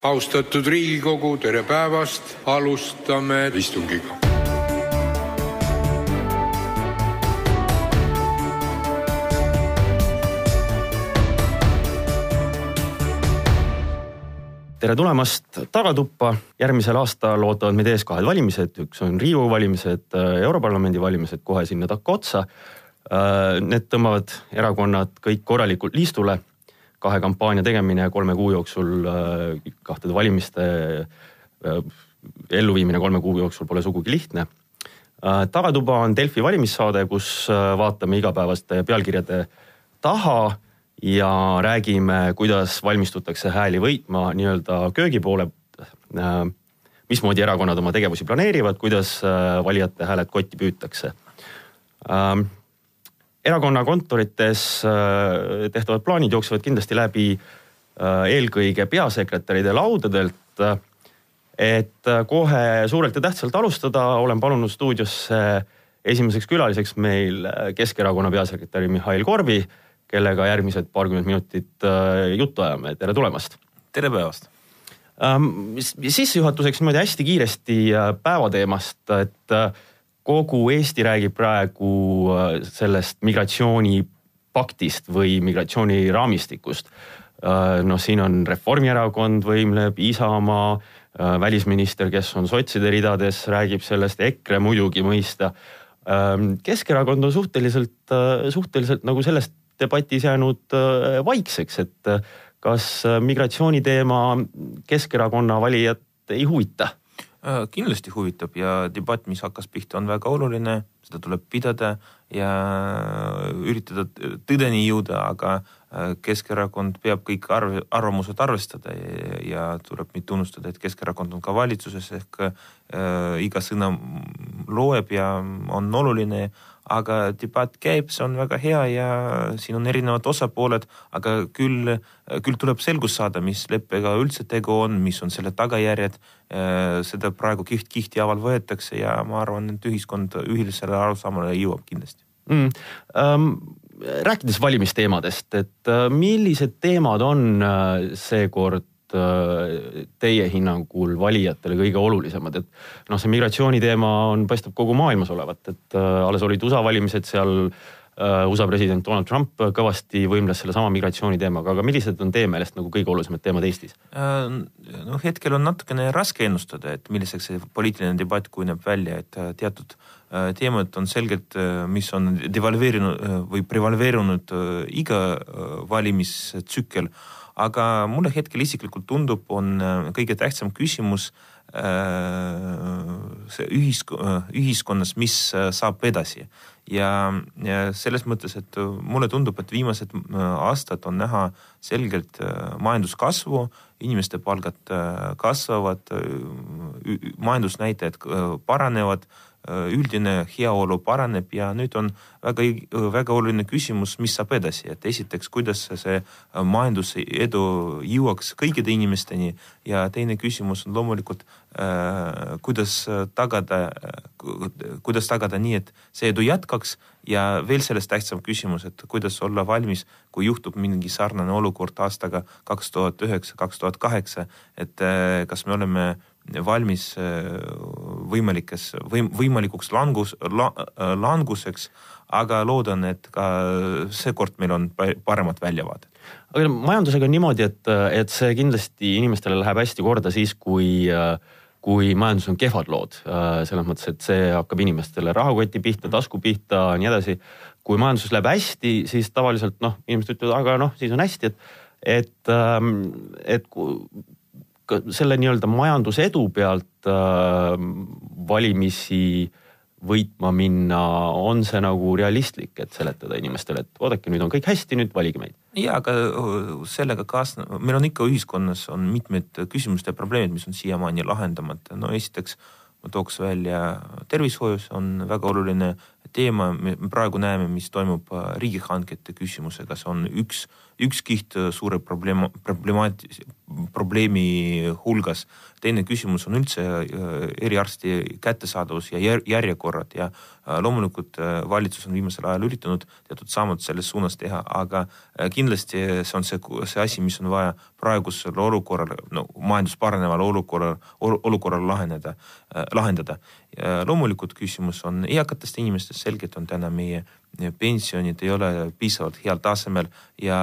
austatud Riigikogu, tere päevast, alustame istungit. tere tulemast Tagatuppa, järgmisel aastal ootavad meid ees kahed valimised, üks on Riigikogu valimised, Europarlamendi valimised kohe sinna takkaotsa. Need tõmbavad erakonnad kõik korralikult liistule kahe kampaania tegemine kolme kuu jooksul, äh, kahtede valimiste äh, elluviimine kolme kuu jooksul pole sugugi lihtne. Äh, tagatuba on Delfi valimissaade, kus vaatame igapäevaste pealkirjade taha ja räägime, kuidas valmistutakse hääli võitma nii-öelda köögi poole. mismoodi erakonnad oma tegevusi planeerivad, kuidas valijate hääled kotti püütakse erakonna kontorites äh, tehtavad plaanid jooksevad kindlasti läbi äh, eelkõige peasekretäride laudadelt. et äh, kohe suurelt ja tähtsalt alustada, olen palunud stuudiosse esimeseks külaliseks meil Keskerakonna peasekretäri Mihhail Korbi, kellega järgmised paarkümmend minutit juttu ajame, tere tulemast. tere päevast ähm,. sissejuhatuseks niimoodi hästi kiiresti päevateemast, et kogu Eesti räägib praegu äh, sellest migratsioonipaktist või migratsiooniraamistikust. Äh, noh, siin on Reformierakond võimleb, Isamaa, äh, välisminister, kes on sotside ridades, räägib sellest, EKRE muidugi mõista. Ähm, Keskerakond on suhteliselt, suhteliselt nagu selles debatis jäänud vaikseks, et kas migratsiooniteema Keskerakonna valijat ei huvita kindlasti huvitab ja debatt, mis hakkas pihta, on väga oluline, seda tuleb pidada ja üritada tõdeni jõuda, aga äh, Keskerakond peab kõik arv, arvamused arvestada ja, ja tuleb mitte unustada, et Keskerakond on ka valitsuses ehk äh, iga sõna loeb ja on oluline aga debatt käib, see on väga hea ja siin on erinevad osapooled, aga küll, küll tuleb selgust saada, mis leppega üldse tegu on, mis on selle tagajärjed. seda praegu kiht-kihti-haaval võetakse ja ma arvan, et ühiskond ühisele arusaamale jõuab kindlasti mm,. Um rääkides valimisteemadest, et äh, millised teemad on äh, seekord Äh, teie hinnangul valijatele kõige olulisemad, et noh, see migratsiooni teema on, paistab kogu maailmas olevat, et äh, alles olid USA valimised, seal äh, USA president Donald Trump kõvasti võimles sellesama migratsiooni teemaga, aga millised on teie meelest nagu kõige olulisemad teemad Eestis? noh, hetkel on natukene raske ennustada, et milliseks see poliitiline debatt kujuneb välja, et teatud teemad on selgelt, mis on devalveerinud või prevaleerinud iga valimistsükkel aga mulle hetkel isiklikult tundub, on äh, kõige tähtsam küsimus äh, see ühisk-, äh, ühiskonnas, mis saab edasi. ja, ja selles mõttes, et mulle tundub, et viimased aastad on näha selgelt majanduskasvu, inimeste palgad kasvavad, majandusnäitajad paranevad üldine heaolu paraneb ja nüüd on väga, väga oluline küsimus, mis saab edasi, et esiteks, kuidas see äh, majanduse edu jõuaks kõikide inimesteni ja teine küsimus on loomulikult äh,, kuidas tagada äh,, kuidas tagada nii, et see edu jätkaks ja veel sellest tähtsam küsimus, et kuidas olla valmis, kui juhtub mingi sarnane olukord aastaga kaks tuhat üheksa, kaks tuhat kaheksa, et äh, kas me oleme äh, valmis äh, võimalikes või võimalikuks langus la,, äh, languseks, aga loodan, et ka seekord meil on paremad väljavaated. aga majandusega on niimoodi, et, et see kindlasti inimestele läheb hästi korda siis, kui kui majandus on kehvad lood, selles mõttes, et see hakkab inimestele rahakoti pihta, tasku pihta, nii edasi. kui majanduses läheb hästi, siis tavaliselt noh, inimesed ütlevad, aga noh, siis on hästi, et, et, et selle nii-öelda majandusedu pealt äh, valimisi võitma minna, on see nagu realistlik, et seletada inimestele, et oodake, nüüd on kõik hästi, nüüd valige meid? ja, aga äh, sellega kaasneb, meil on ikka ühiskonnas on mitmed küsimused ja probleemid, mis on siiamaani lahendamata. no esiteks ma tooks välja tervishoius on väga oluline teema, me praegu näeme, mis toimub äh, riigihangete küsimusega, see on üks, üks kiht suure probleem, problemaat-, probleemi hulgas. teine küsimus on üldse eriarsti kättesaadavus ja järjekorrad ja loomulikult valitsus on viimasel ajal üritanud teatud sammud selles suunas teha, aga kindlasti see on see, see asi, mis on vaja praegusel olukorral, no majandus paraneval olukorral, olukorral laheneda, lahendada. Loomulikult küsimus on eakatest inimestest, selgelt on täna meie pensionid ei ole piisavalt heal tasemel ja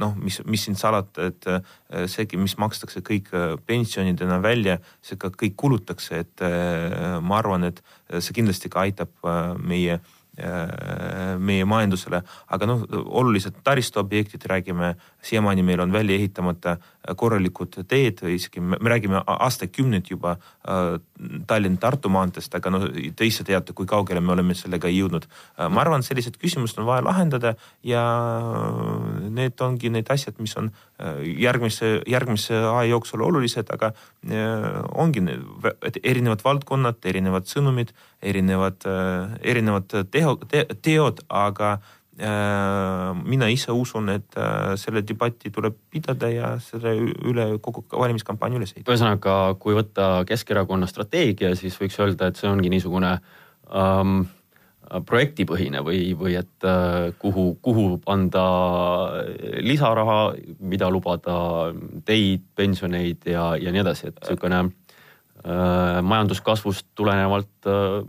noh, mis, mis siin salata, et seegi, mis makstakse kõik pensionidena välja, see ka kõik kulutakse, et ma arvan, et see kindlasti ka aitab meie Äh, meie majandusele, aga noh, olulised taristuobjektid, räägime, siiamaani meil on välja ehitamata korralikud teed, isegi me räägime aastakümneid juba äh, Tallinn-Tartu maanteest, aga noh, te ise teate, kui kaugele me oleme sellega jõudnud. Äh, ma arvan, sellised küsimused on vaja lahendada ja need ongi need asjad, mis on järgmise, järgmise aja jooksul olulised, aga ongi erinevad valdkonnad, erinevad sõnumid, erinevad, erinevad teod teho te,, teod, aga äh, mina ise usun, et äh, selle debatti tuleb pidada ja selle üle kogu valimiskampaania üles ehitada. ühesõnaga, kui võtta Keskerakonna strateegia, siis võiks öelda, et see ongi niisugune ähm, projektipõhine või, või et äh, kuhu, kuhu anda lisaraha, mida lubada, teid, pensioneid ja, ja nii edasi, et niisugune äh, majanduskasvust tulenevalt äh,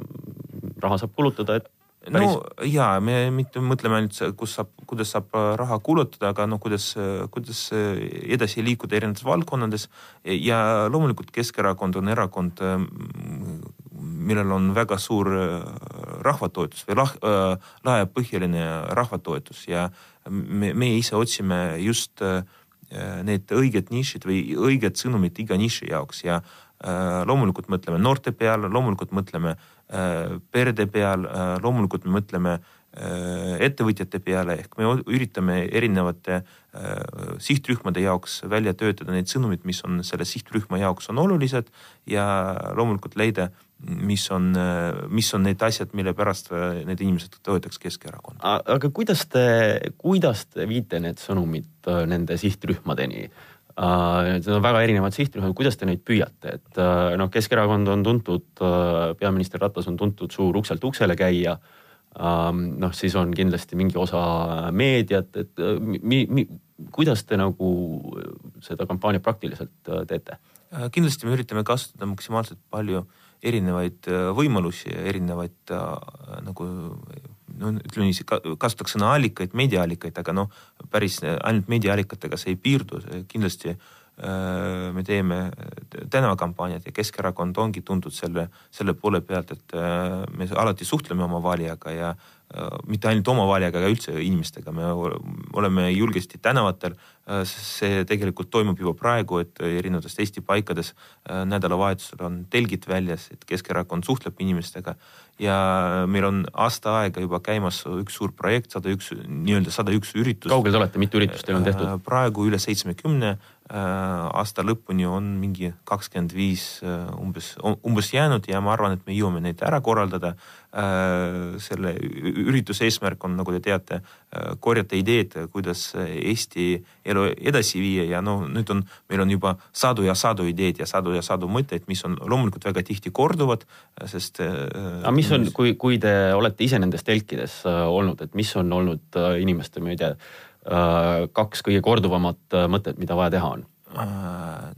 raha saab kulutada, et Päris... no ja me mitte mõtleme ainult, kus saab, kuidas saab äh, raha kulutada, aga noh, kuidas, äh, kuidas äh, edasi liikuda erinevates valdkonnades. ja loomulikult Keskerakond on erakond, millel on väga suur rahvatoetus või lah, laiapõhjaline rahvatoetus. Ja me, meie ise otsime just need õiged nišid või õiged sõnumid iga niši jaoks. Ja loomulikult mõtleme noorte peale, loomulikult mõtleme äh, Äh, perede peal, äh, loomulikult me mõtleme äh, ettevõtjate peale ehk me üritame erinevate sihtrühmade jaoks välja töötada need sõnumid, mis on selle sihtrühma jaoks on olulised ja loomulikult leida, mis on, mis on need asjad, mille pärast need inimesed toetaks Keskerakonda. aga kuidas te, kuidas te viite need sõnumid nende sihtrühmadeni? Uh, need on väga erinevad sihtrühmad, kuidas te neid püüate, et uh, noh, Keskerakond on tuntud uh,, peaminister Ratas on tuntud suur ukselt uksele käija um,. noh, siis on kindlasti mingi osa meediat, et mi, mi, kuidas te nagu seda kampaaniat praktiliselt teete? kindlasti me üritame kasutada maksimaalselt palju erinevaid võimalusi, erinevaid nagu no ütleme niiviisi, kasutatakse sõna allikaid, meediaallikaid, aga noh, päris ainult meediaallikatega see ei piirdu, kindlasti äh, me teeme tänavakampaaniat ja Keskerakond ongi tuntud selle, selle poole pealt, et äh, me alati suhtleme oma valijaga ja Äh, mitte ainult oma valijaga, aga üldse inimestega, me oleme julgesti tänavatel. Äh, see tegelikult toimub juba praegu, et erinevates Eesti paikades äh, nädalavahetusel on telgid väljas, et Keskerakond suhtleb inimestega. ja meil on aasta aega juba käimas üks suur projekt, sada üks, nii-öelda sada üks üritus. kaugel te olete, mitu üritust teil on tehtud? praegu üle seitsmekümne aasta lõpuni on mingi kakskümmend viis umbes, umbes jäänud ja ma arvan, et me jõuame neid ära korraldada Äh, selle ürituse eesmärk on, nagu te teate, äh, korjata ideed, kuidas Eesti elu edasi viia ja noh, nüüd on, meil on juba sadu ja sadu ideed ja sadu ja sadu mõtteid, mis on loomulikult väga tihti korduvad, sest. aga mis on, kui, kui te olete ise nendes telkides olnud, et mis on olnud inimeste, ma ei tea, kaks kõige korduvamat mõtet, mida vaja teha on?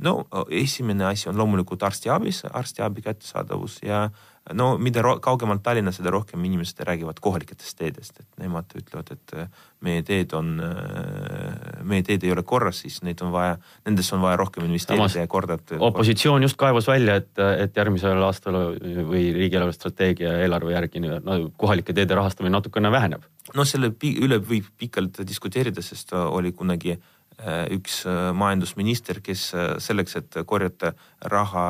no esimene asi on loomulikult arstiabis, arstiabi kättesaadavus ja äh, no mida kaugemalt Tallinnast, seda rohkem inimesed räägivad kohalikest teedest, et nemad ütlevad, et äh, meie teed on, äh, meie teed ei ole korras, siis neid on vaja, nendesse on vaja rohkem investeerida ja korda. opositsioon just kaevas välja, et, et järgmisel aastal või riigieelarve strateegia eelarve järgi no, kohalike teede rahastamine natukene väheneb. No selle üle võib pikalt diskuteerida, sest oli kunagi äh, üks majandusminister, kes selleks, et korjata raha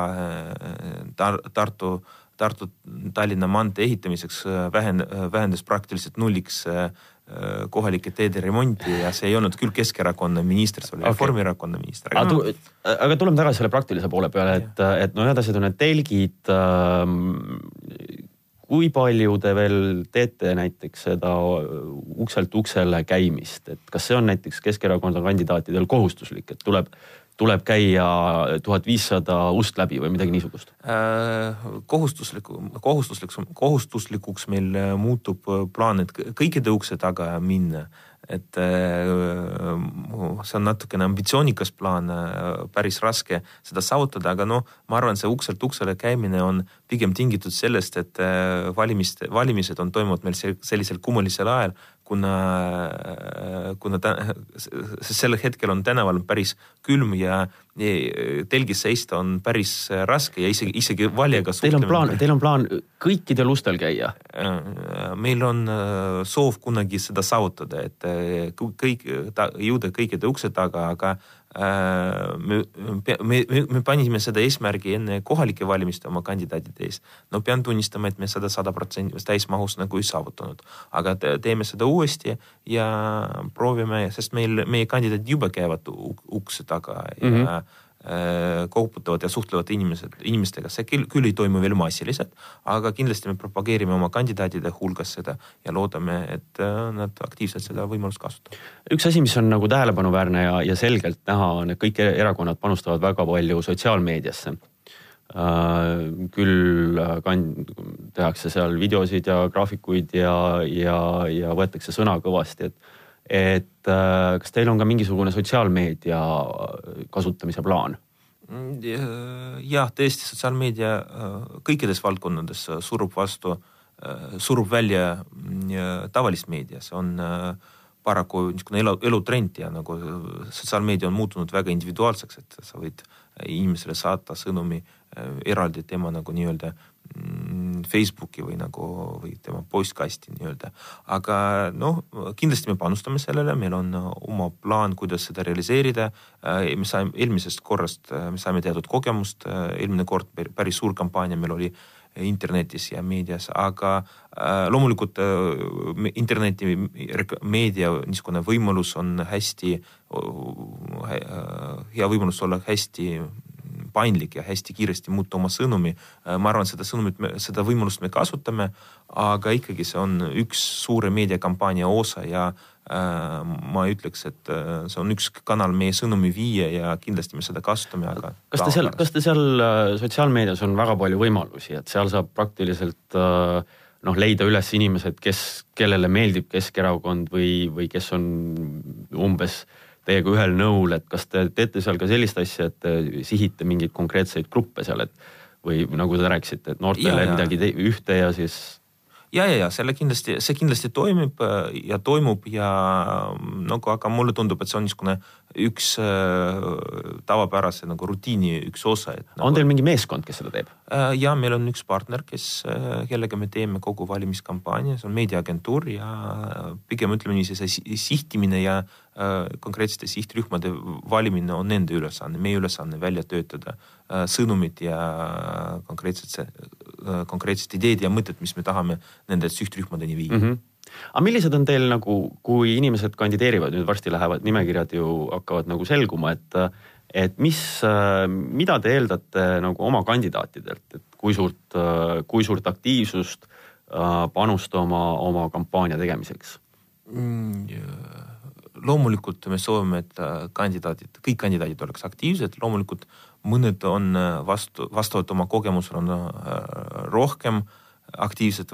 Tar Tartu Tartu-Tallinna maantee ehitamiseks äh, vähen-, äh, vähendas praktiliselt nulliks äh, kohalike teede remonti ja see ei olnud küll Keskerakonna minister, see oli okay. Reformierakonna minister. aga, no, aga tuleme tagasi selle praktilise poole peale, et, et no need asjad on need telgid ähm,. Kui palju te veel teete näiteks seda ukselt uksele käimist, et kas see on näiteks Keskerakonna kandidaatidel kohustuslik, et tuleb, tuleb käia tuhat viissada ust läbi või midagi niisugust? kohustuslik, kohustuslik, kohustuslikuks meil muutub plaan, et kõikide ukse taga minna et äh, see on natukene ambitsioonikas plaan, äh, päris raske seda saavutada, aga noh, ma arvan, see ukselt uksele käimine on pigem tingitud sellest, et äh, valimiste, valimised on toimunud meil sellisel kummulisel ajal, kuna, kuna ta, sel hetkel on tänaval päris külm ja telgis seista on päris raske ja isegi, isegi valjaga. Teil on plaan, teil on plaan kõikidel ustel käia? meil on äh, soov kunagi seda saavutada, et äh, kõik, jõuda kõikide ukse taga, aga Äh, me, me, me, me panime seda eesmärgi enne kohalike valimiste oma kandidaatide ees. no pean tunnistama, et me seda sada protsenti täismahus nagu ei saavutanud, aga teeme seda uuesti ja proovime, sest meil, meie kandidaadid juba käivad ukse taga ja mm -hmm koputavad ja suhtlevad inimesed, inimestega, see küll, küll ei toimu veel massiliselt, aga kindlasti me propageerime oma kandidaatide hulgas seda ja loodame, et äh, nad aktiivselt seda võimalust kasutavad. üks asi, mis on nagu tähelepanuväärne ja, ja selgelt näha on, et kõik erakonnad panustavad väga palju sotsiaalmeediasse Uh, küll kand-, tehakse seal videosid ja graafikuid ja, ja, ja võetakse sõna kõvasti, et et äh, kas teil on ka mingisugune sotsiaalmeedia kasutamise plaan? Mm, jah, tõesti, sotsiaalmeedia äh, kõikides valdkondades surub vastu, äh, surub välja mm, tavalist meedia, see on paraku niisugune elu, elutrend ja nagu sotsiaalmeedia on muutunud väga individuaalseks, et sa võid inimesele saata sõnumi eraldi tema nagu nii-öelda Mm, Facebooki või nagu või tema postkasti nii-öelda. aga noh, kindlasti me panustame sellele, meil on oma plaan, kuidas seda realiseerida. Äh, me saime eelmisest korrast, äh, me saime teatud kogemust, äh, eelmine kord päris suur kampaania meil oli internetis ja meedias, aga äh, loomulikult äh, interneti meedia niisugune võimalus on hästi äh,, hea võimalus olla hästi paindlik ja hästi kiiresti muuta oma sõnumi. Äh, ma arvan, seda sõnumit, seda võimalust me kasutame, aga ikkagi see on üks suure meediakampaania osa ja äh, ma ütleks, et äh, see on üks kanal meie sõnumi viia ja kindlasti me seda kasutame, aga. kas te seal, kas te seal sotsiaalmeedias on väga palju võimalusi, et seal saab praktiliselt noh, leida üles inimesed, kes, kellele meeldib Keskerakond või, või kes on umbes äh, teiega ühel nõul, et kas te teete seal ka sellist asja, et te sihite mingeid konkreetseid gruppe seal, et või nagu te rääkisite, et noortele ja, midagi ühte ja siis ja, ja, ja selle kindlasti, see kindlasti toimib äh, ja toimub ja nagu, aga mulle tundub, et see on niisugune üks äh, tavapärase nagu rutiini üks osa. Nagu, on teil mingi meeskond, kes seda teeb äh,? ja meil on üks partner, kes äh,, kellega me teeme kogu valimiskampaania, see on meediaagentuur ja pigem ütleme niiviisi, see sihtimine ja konkreetsete sihtrühmade valimine on nende ülesanne, meie ülesanne välja töötada sõnumid ja konkreetsed konkreetsed ideed ja mõtted, mis me tahame nende sihtrühmadeni viia mm. -hmm aga millised on teil nagu, kui inimesed kandideerivad, nüüd varsti lähevad nimekirjad ju hakkavad nagu selguma, et, et mis, mida te eeldate nagu oma kandidaatidelt, et kui suurt, kui suurt aktiivsust, panust oma, oma kampaania tegemiseks mm,? loomulikult me soovime, et kandidaadid, kõik kandidaadid oleks aktiivsed, loomulikult mõned on äh, vastu, vastavalt oma kogemusele on äh, rohkem aktiivsed,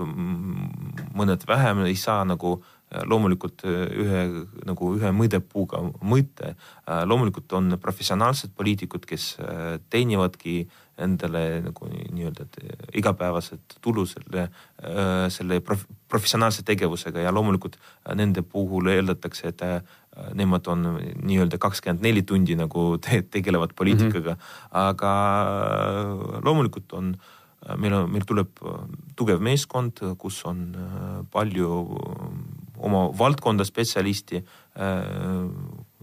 mõned vähem, ei saa nagu äh, loomulikult ühe nagu ühe mõõdepuuga mõõta. loomulikult on professionaalsed poliitikud, kes teenivadki endale nagu nii-öelda igapäevased tulu selle, selle prof, professionaalse tegevusega ja loomulikult nende puhul eeldatakse, et Äh, nemad on nii-öelda kakskümmend neli tundi nagu te tegelevad poliitikaga mm, -hmm. aga äh, loomulikult on, äh, meil on, meil tuleb tugev meeskond, kus on palju oma valdkonda spetsialisti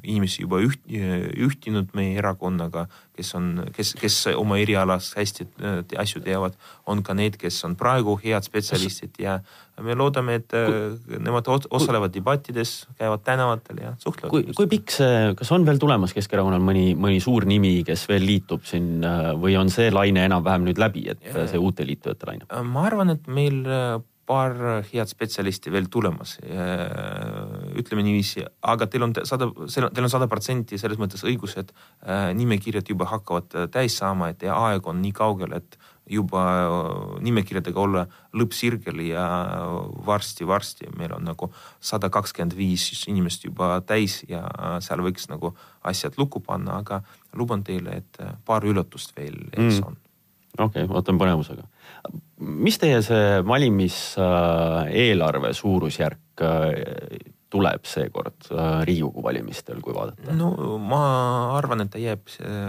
inimesi juba üht, ühtinud meie erakonnaga, kes on, kes, kes oma erialas hästi äh, asju teevad, on ka need, kes on praegu head spetsialistid ja me loodame, et kui, nemad osalevad debattides, käivad tänavatel ja suhtlevad. kui, kui pikk see, kas on veel tulemas Keskerakonnal mõni, mõni suur nimi, kes veel liitub siin või on see laine enam-vähem nüüd läbi, et ja, see uute liitujate laine? ma arvan, et meil paar head spetsialisti veel tulemas. ütleme niiviisi, aga teil on sada, teil on sada protsenti selles mõttes õigus, et äh, nimekirjad juba hakkavad äh, täis saama, et aeg on nii kaugel, et juba äh, nimekirjadega olla lõppsirgel ja varsti-varsti meil on nagu sada kakskümmend viis inimest juba täis ja seal võiks nagu asjad lukku panna, aga luban teile, et paar üllatust veel ees mm. on okei okay,, ootan põnevusega. Mis teie see valimiseelarve suurusjärk äh, tuleb seekord äh, Riigikogu valimistel, kui vaadata? no ma arvan, et ta jääb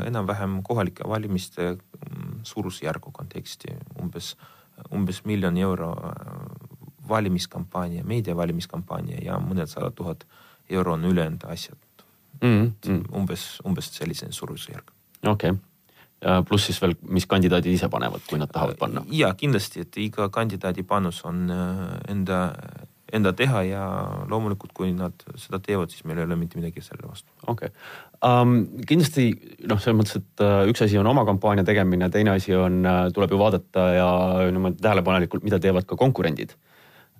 enam-vähem kohalike valimiste mm, suurusjärgu konteksti umbes, umbes miljon euro äh, valimiskampaania, meediavalimiskampaania ja mõned sada tuhat euro on ülejäänud asjad mm. -hmm. umbes, umbes selline suurusjärk. okei okay pluss siis veel, mis kandidaadid ise panevad, kui nad tahavad panna. ja kindlasti, et iga kandidaadi panus on äh, enda, enda teha ja loomulikult, kui nad seda teevad, siis meil ei ole mitte midagi selle vastu. okei okay. um,, kindlasti noh, selles mõttes, et üks asi on oma kampaania tegemine, teine asi on tuleb ju vaadata ja niimoodi tähelepanelikult, mida teevad ka konkurendid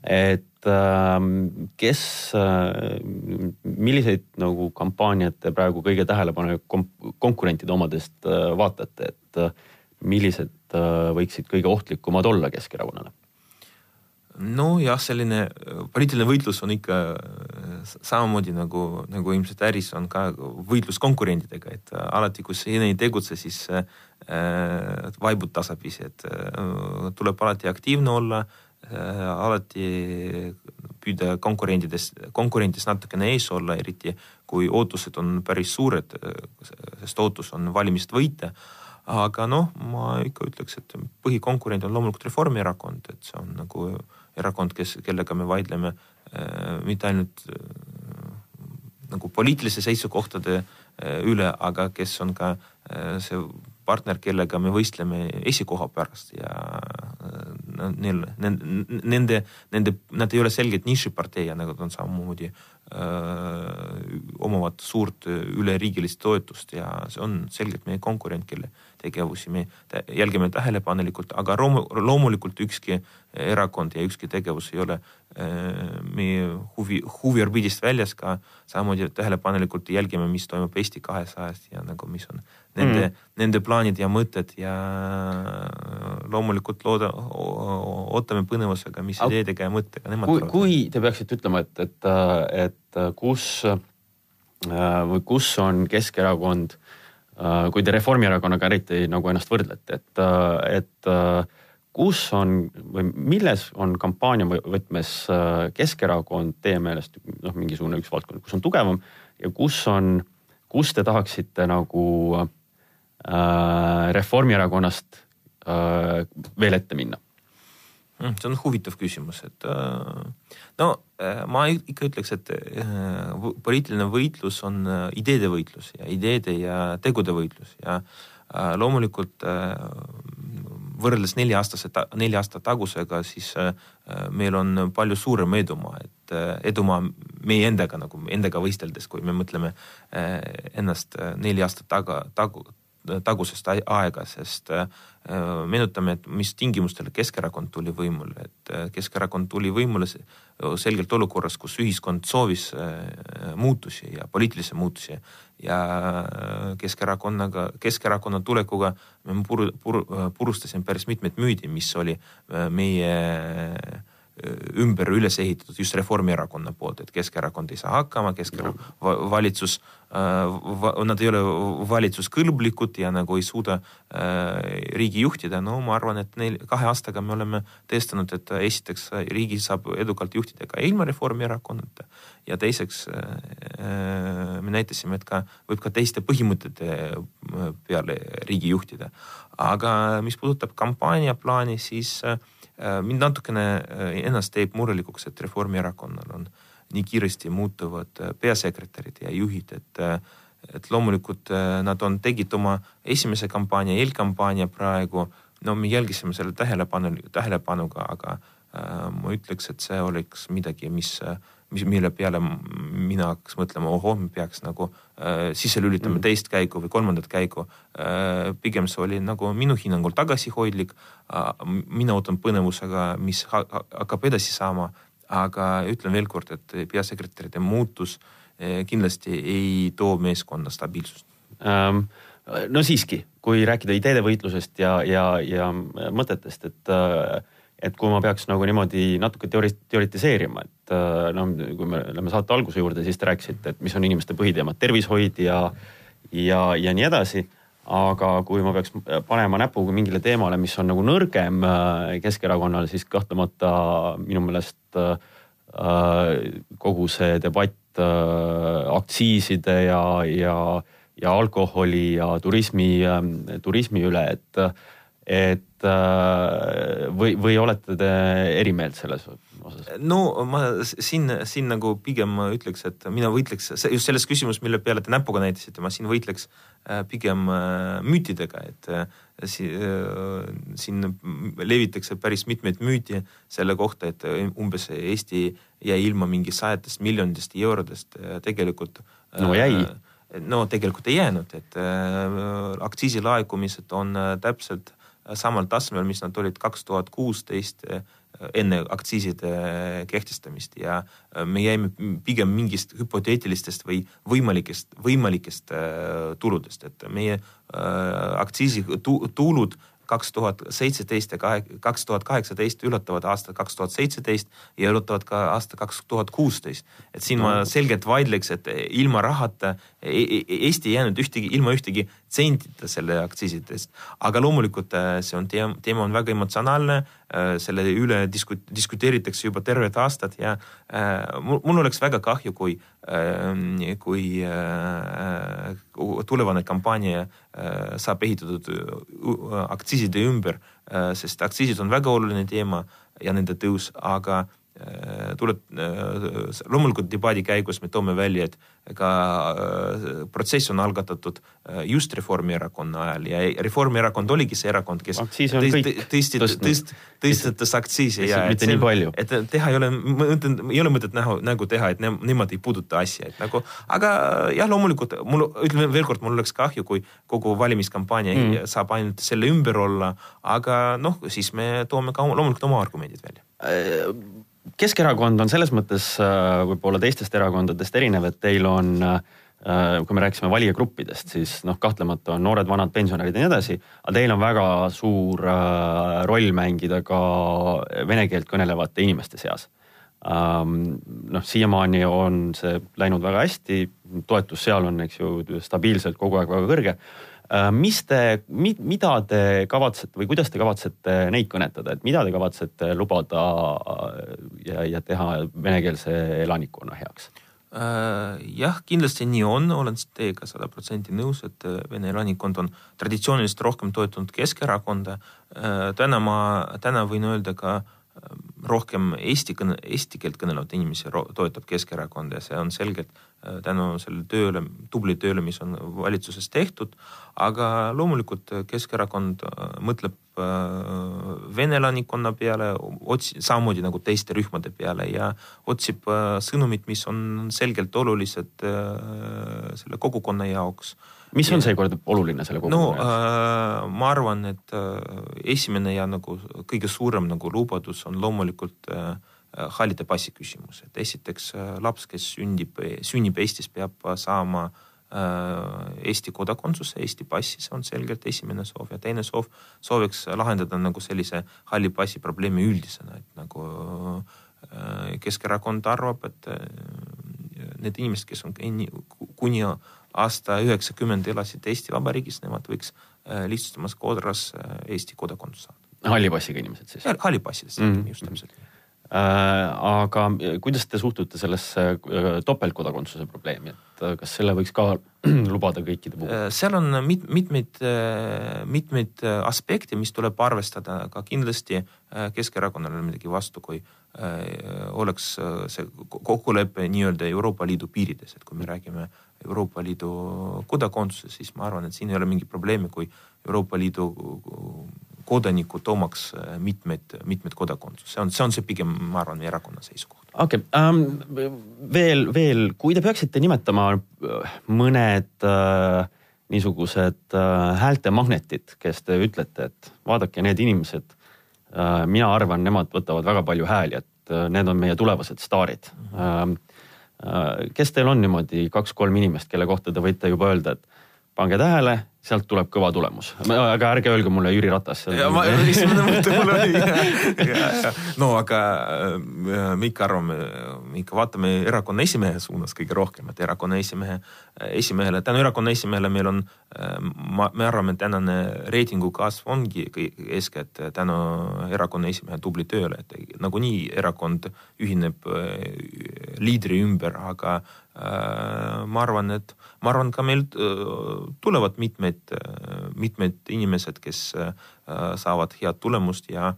et ähm, kes, äh, milliseid nagu kampaaniat te praegu kõige tähelepanelikum konkurentide omadest äh, vaatate, et äh, millised võiksid kõige ohtlikumad olla Keskerakonnale? nojah, selline poliitiline võitlus on ikka samamoodi nagu, nagu ilmselt äris on ka võitlus konkurentidega, et alati, kui sa ei tegutse, siis äh, vaibud tasapisi, et äh, tuleb alati aktiivne olla Äh, alati püüda konkurentidest, konkurentidest natukene ees olla, eriti kui ootused on päris suured, sest ootus on valimist võita. aga noh, ma ikka ütleks, et põhikonkurent on loomulikult Reformierakond, et see on nagu erakond, kes, kellega me vaidleme äh, mitte ainult äh, nagu poliitiliste seisukohtade äh, üle, aga kes on ka äh, see partner, kellega me võistleme esikoha pärast ja äh, neil, nende, nende, nad ei ole selgelt nišipartei ja nad on samamoodi öö, omavad suurt üleriigilist toetust ja see on selgelt meie konkurent, kelle tegevusi me jälgime tähelepanelikult, aga loomulikult ükski erakond ja ükski tegevus ei ole meie huvi, huviorbiidist väljas ka. samamoodi tähelepanelikult jälgime, mis toimub Eesti kahesajast ja nagu, mis on nende mm., nende plaanid ja mõtted ja loomulikult looda, ootame põnevusega, mis ideedega ja mõttega nemad kui, kui te peaksite ütlema, et, et, et kus või kus on Keskerakond äh, Äh, kui te Reformierakonnaga eriti nagu ennast võrdlete, et, äh, et äh, kus on või milles on kampaania võtmes Keskerakond teie meelest noh, mingisugune üks valdkond, kus on tugevam ja kus on, kus te tahaksite nagu äh, Reformierakonnast äh, veel ette minna? Hmm, see on huvitav küsimus, et äh, no äh, ma ikka ütleks, et äh, poliitiline võitlus on ideede võitlus ja ideede ja tegude võitlus ja loomulikult võrreldes nelja aastase, nelja aasta tagusega, siis meil on palju suurem edumaa, et edumaa meie endaga nagu endaga võisteldes, kui me mõtleme ennast neli aastat taga, tagu, tagusest aega, sest äh, meenutame, et mis tingimustel Keskerakond tuli võimule, et äh, Keskerakond tuli võimule selgelt olukorras, kus ühiskond soovis äh, muutusi ja poliitilisi muutusi ja Keskerakonnaga, Keskerakonna tulekuga me pur, pur, purustasime päris mitmeid müüdi, mis oli meie ümber üles ehitatud just Reformierakonna poolt, et Keskerakond ei saa hakkama, Keskerakonna valitsus äh,, nad ei ole valitsuskõlblikud ja nagu ei suuda äh, riigi juhtida. no ma arvan, et neil kahe aastaga me oleme tõestanud, et esiteks riigi saab edukalt juhtida ka ilma Reformierakonnata ja teiseks äh, me näitasime, et ka võib ka teiste põhimõtete äh, peale riigi juhtida. aga mis puudutab kampaaniaplaani, siis äh, Äh, mind natukene äh, ennast teeb murelikuks, et Reformierakonnal on nii kiiresti muutuvad peasekretärid ja juhid, et et loomulikult nad on, tegid oma esimese kampaania, eelkampaania praegu, no me jälgisime selle tähelepanu, tähelepanuga, aga äh, ma ütleks, et see oleks midagi, mis äh, mis, mille peale mina hakkas mõtlema, ohoh, me peaks nagu äh, sisse lülitama mm. teist käiku või kolmandat käiku äh,. pigem see oli nagu minu hinnangul tagasihoidlik äh,. mina ootan põnevusega, mis ha hakkab edasi saama, aga ütlen veel kord, et peasekretäride muutus äh, kindlasti ei too meeskonna stabiilsust ähm no siiski, kui rääkida ideede võitlusest ja, ja, ja mõtetest, et äh, et kui ma peaks nagu niimoodi natuke teori-, teoritiseerima, et äh, no kui me läheme saate alguse juurde, siis te rääkisite, et mis on inimeste põhiteemad, tervishoid ja, ja, ja nii edasi. aga kui ma peaks panema näpuga mingile teemale, mis on nagu nõrgem äh, Keskerakonnal, siis kahtlemata minu meelest äh, kogu see debatt aktsiiside ja, ja, ja alkoholi ja turismi, turismi üle, et et äh, või, või olete te eri meelt selles osas? no ma siin, siin nagu pigem ütleks, et mina võitleks just selles küsimus, mille peale te näpuga näitasite, ma siin võitleks äh, pigem äh, müütidega, et siin levitakse päris mitmeid müüti selle kohta, et umbes Eesti jäi ilma mingi sajatest miljonitest eurodest tegelikult. no jäi no tegelikult ei jäänud, et aktsiisilaekumised on täpselt samal tasemel, mis nad olid kaks tuhat kuusteist eh, enne aktsiiside eh, kehtestamist. Ja eh, me jäime pigem mingist hüpoteetilistest või võimalikest, võimalikest tuludest, et meie aktsiisitulud kaks tuhat seitseteist ja kaks tuhat kaheksateist ületavad aasta kaks tuhat seitseteist ja ületavad ka aasta kaks tuhat kuusteist. et siin ma selgelt vaidleks, et ilma rahata Eesti ei jäänud ühtegi, ilma ühtegi sentita selle aktsiisidest. aga loomulikult äh, see on teema, teema on väga emotsionaalne, äh, selle üle disku-, diskuteeritakse juba terved aastad ja äh, mul, mul oleks väga kahju, kui kui tulevane kampaania saab ehitatud aktsiiside ümber sest aktsiisid on väga oluline teema ja nende tõus, aga tuleb, äh, loomulikult debati käigus me toome välja, et ka äh, protsess on algatatud just Reformierakonna ajal ja Reformierakond oligi see erakond, kes tõstis, tõst-, tõstetas aktsiise ja et, see, et teha ei ole, ma ütlen, ei ole mõtet näha, nägu teha, et ne, nemad ei puuduta asja, et nagu, aga jah, loomulikult mul, ütlen veel kord, mul oleks kahju, kui kogu valimiskampaania mm. saab ainult selle ümber olla, aga noh, siis me toome ka loomulikult oma argumendid välja Keskerakond on selles mõttes äh, võib-olla teistest erakondadest erinev, et teil on äh, kui me rääkisime valijagruppidest, siis noh, kahtlemata on noored-vanad pensionärid ja nii edasi, aga teil on väga suur äh, roll mängida ka vene keelt kõnelevate inimeste seas. Ähm, noh, siiamaani on see läinud väga hästi, toetus seal on, eks ju, stabiilselt kogu aeg väga kõrge mis te, mida te kavatsete või kuidas te kavatsete neid kõnetada, et mida te kavatsete lubada äh, ja, ja teha venekeelse elanikkonna heaks? Äh, jah, kindlasti nii on, olen teiega sada protsenti nõus, et vene elanikkond on traditsiooniliselt rohkem toetanud Keskerakonda. täna ma, täna võin öelda ka rohkem eesti kõne, eesti keelt kõnelevaid inimesi toetab Keskerakonda ja see on selgelt Äh, tänu sellele tööle, tubli tööle, mis on valitsuses tehtud. aga loomulikult Keskerakond äh, mõtleb äh, vene elanikkonna peale, otsi-, samamoodi nagu teiste rühmade peale ja otsib sõnumit, mis on selgelt olulised selle kogukonna jaoks mis on seekord oluline selle kogukonna no, jaoks? ma arvan, et esimene ja nagu kõige suurem nagu lubadus on loomulikult äh, Äh, hallide passi küsimus, et esiteks äh, laps, kes sündib, sünnib Eestis, peab saama äh, Eesti kodakondsuse, Eesti passi, see on selgelt esimene soov. Ja teine soov, sooviks lahendada nagu sellise halli passi probleemi üldisena, et nagu Keskerakond arvab, et need inimesed, kes on kuni aasta üheksakümmend elasid Eesti Vabariigis, nemad võiks lihtsamas korras Eesti kodakondsuse saada. halli passiga inimesed siis? halli passidest mm -hmm. just täpselt aga kuidas te suhtute sellesse topeltkodakondsuse probleemi, et kas selle võiks ka lubada kõikide puhul? seal on mit-, mitmeid, mitmeid aspekte, mis tuleb arvestada, aga kindlasti Keskerakonnal ole midagi vastu, kui oleks see kokkulepe nii-öelda Euroopa Liidu piirides, et kui me räägime Euroopa Liidu kodakondsusest, siis ma arvan, et siin ei ole mingit probleemi, kui Euroopa Liidu kodanikud omaks mitmeid, mitmeid kodakondsust, see on, see on see pigem, ma arvan, erakonna seisukoht. okei okay, um,, veel, veel, kui te peaksite nimetama mõned uh, niisugused uh, häältemagnetid, kes te ütlete, et vaadake, need inimesed uh,, mina arvan, nemad võtavad väga palju hääli, et uh, need on meie tulevased staarid. -hmm. Uh, kes teil on niimoodi kaks-kolm inimest, kelle kohta te võite juba öelda, et pange tähele, sealt tuleb kõva tulemus, aga ärge öelge mulle Jüri Ratas. ja ma, esimene mõte mul oli no aga äh, me ikka arvame, me ikka vaatame erakonna esimehe suunas kõige rohkem, et erakonna esimehe, esimehele, tänu erakonna esimehele meil on, äh, ma, me arvame, et tänane reitingu kasv ongi eeskätt tänu erakonna esimehe tubli tööle, et nagunii erakond ühineb äh, liidri ümber, aga ma arvan, et ma arvan, ka meil tulevad mitmed, mitmed inimesed, kes saavad head tulemust ja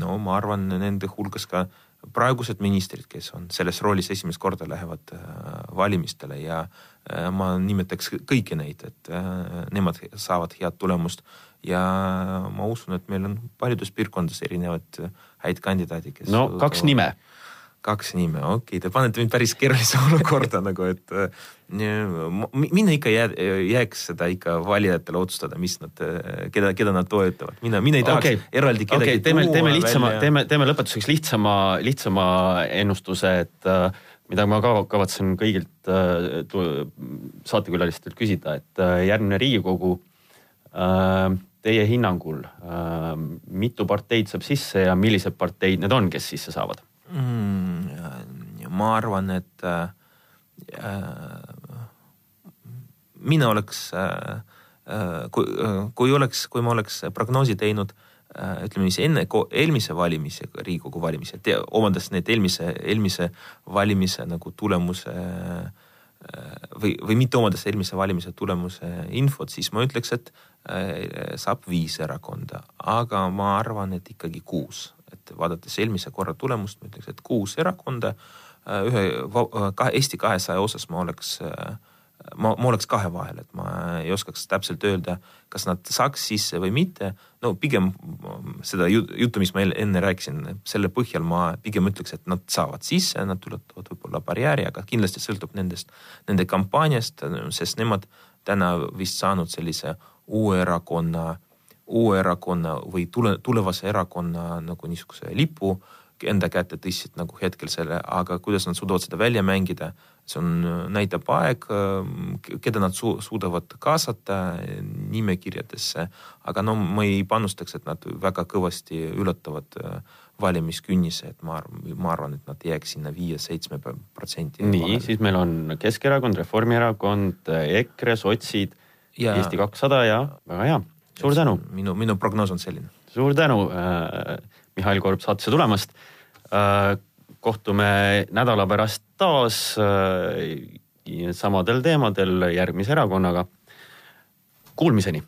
no ma arvan, nende hulgas ka praegused ministrid, kes on selles roolis esimest korda lähevad valimistele ja ma nimetaks kõiki neid, et nemad saavad head tulemust ja ma usun, et meil on paljudes piirkondades erinevad häid kandidaate, kes. no kaks nime kaks nime, okei okay., te panete mind päris keerulisse olukorda nagu, et äh, mina ikka jää, jääks seda ikka valijatele otsustada, mis nad, keda, keda nad toetavad, mina, mina ei tahaks okay. eraldi kedagi okay, teeme, teeme lihtsama, teeme, teeme lõpetuseks lihtsama, lihtsama ennustuse, et äh, mida ma ka kavatsen kõigilt äh, saatekülalistelt küsida, et järgmine Riigikogu teie hinnangul mitu parteid saab sisse ja millised parteid need on, kes sisse saavad? mm,? Ma arvan, et äh, mina oleks äh,, kui, kui oleks, kui ma oleks prognoosi teinud äh, ütleme siis enne eelmise valimise, Riigikogu valimise, omandades need eelmise, eelmise valimise nagu tulemuse äh, või, või mitte omades eelmise valimise tulemuse infot, siis ma ütleks, et äh, saab viis erakonda, aga ma arvan, et ikkagi kuus. Et vaadates eelmise korra tulemust, ma ütleks, et kuus erakonda, äh, ühe kahe Eesti kahesaja osas ma oleks, äh, ma, ma oleks kahe vahel, et ma ei oskaks täpselt öelda, kas nad saaks sisse või mitte. no pigem seda juttu, mis ma enne rääkisin, selle põhjal ma pigem ütleks, et nad saavad sisse, nad ületavad võib-olla barjääri, aga kindlasti sõltub nendest, nende kampaaniast, sest nemad täna vist saanud sellise uue erakonna uue erakonna või tule, tulevase erakonna nagu niisuguse lipu enda kätte tõstsid nagu hetkel selle, aga kuidas nad suudavad seda välja mängida, see on, näitab aeg, keda nad su suudavad kaasata nimekirjadesse. aga no ma ei panustaks, et nad väga kõvasti ületavad äh, valimiskünnise, et ma arvan, ma arvan, et nad jääks sinna viie-seitsme protsendi. nii, siis meil on Keskerakond, Reformierakond, EKRE, sotsid ja Eesti kakssada ja väga hea suur tänu. minu, minu prognoos on selline. suur tänu äh,, Mihhail Korb saatesse tulemast äh,. kohtume nädala pärast taas äh, samadel teemadel järgmise erakonnaga. Kuulmiseni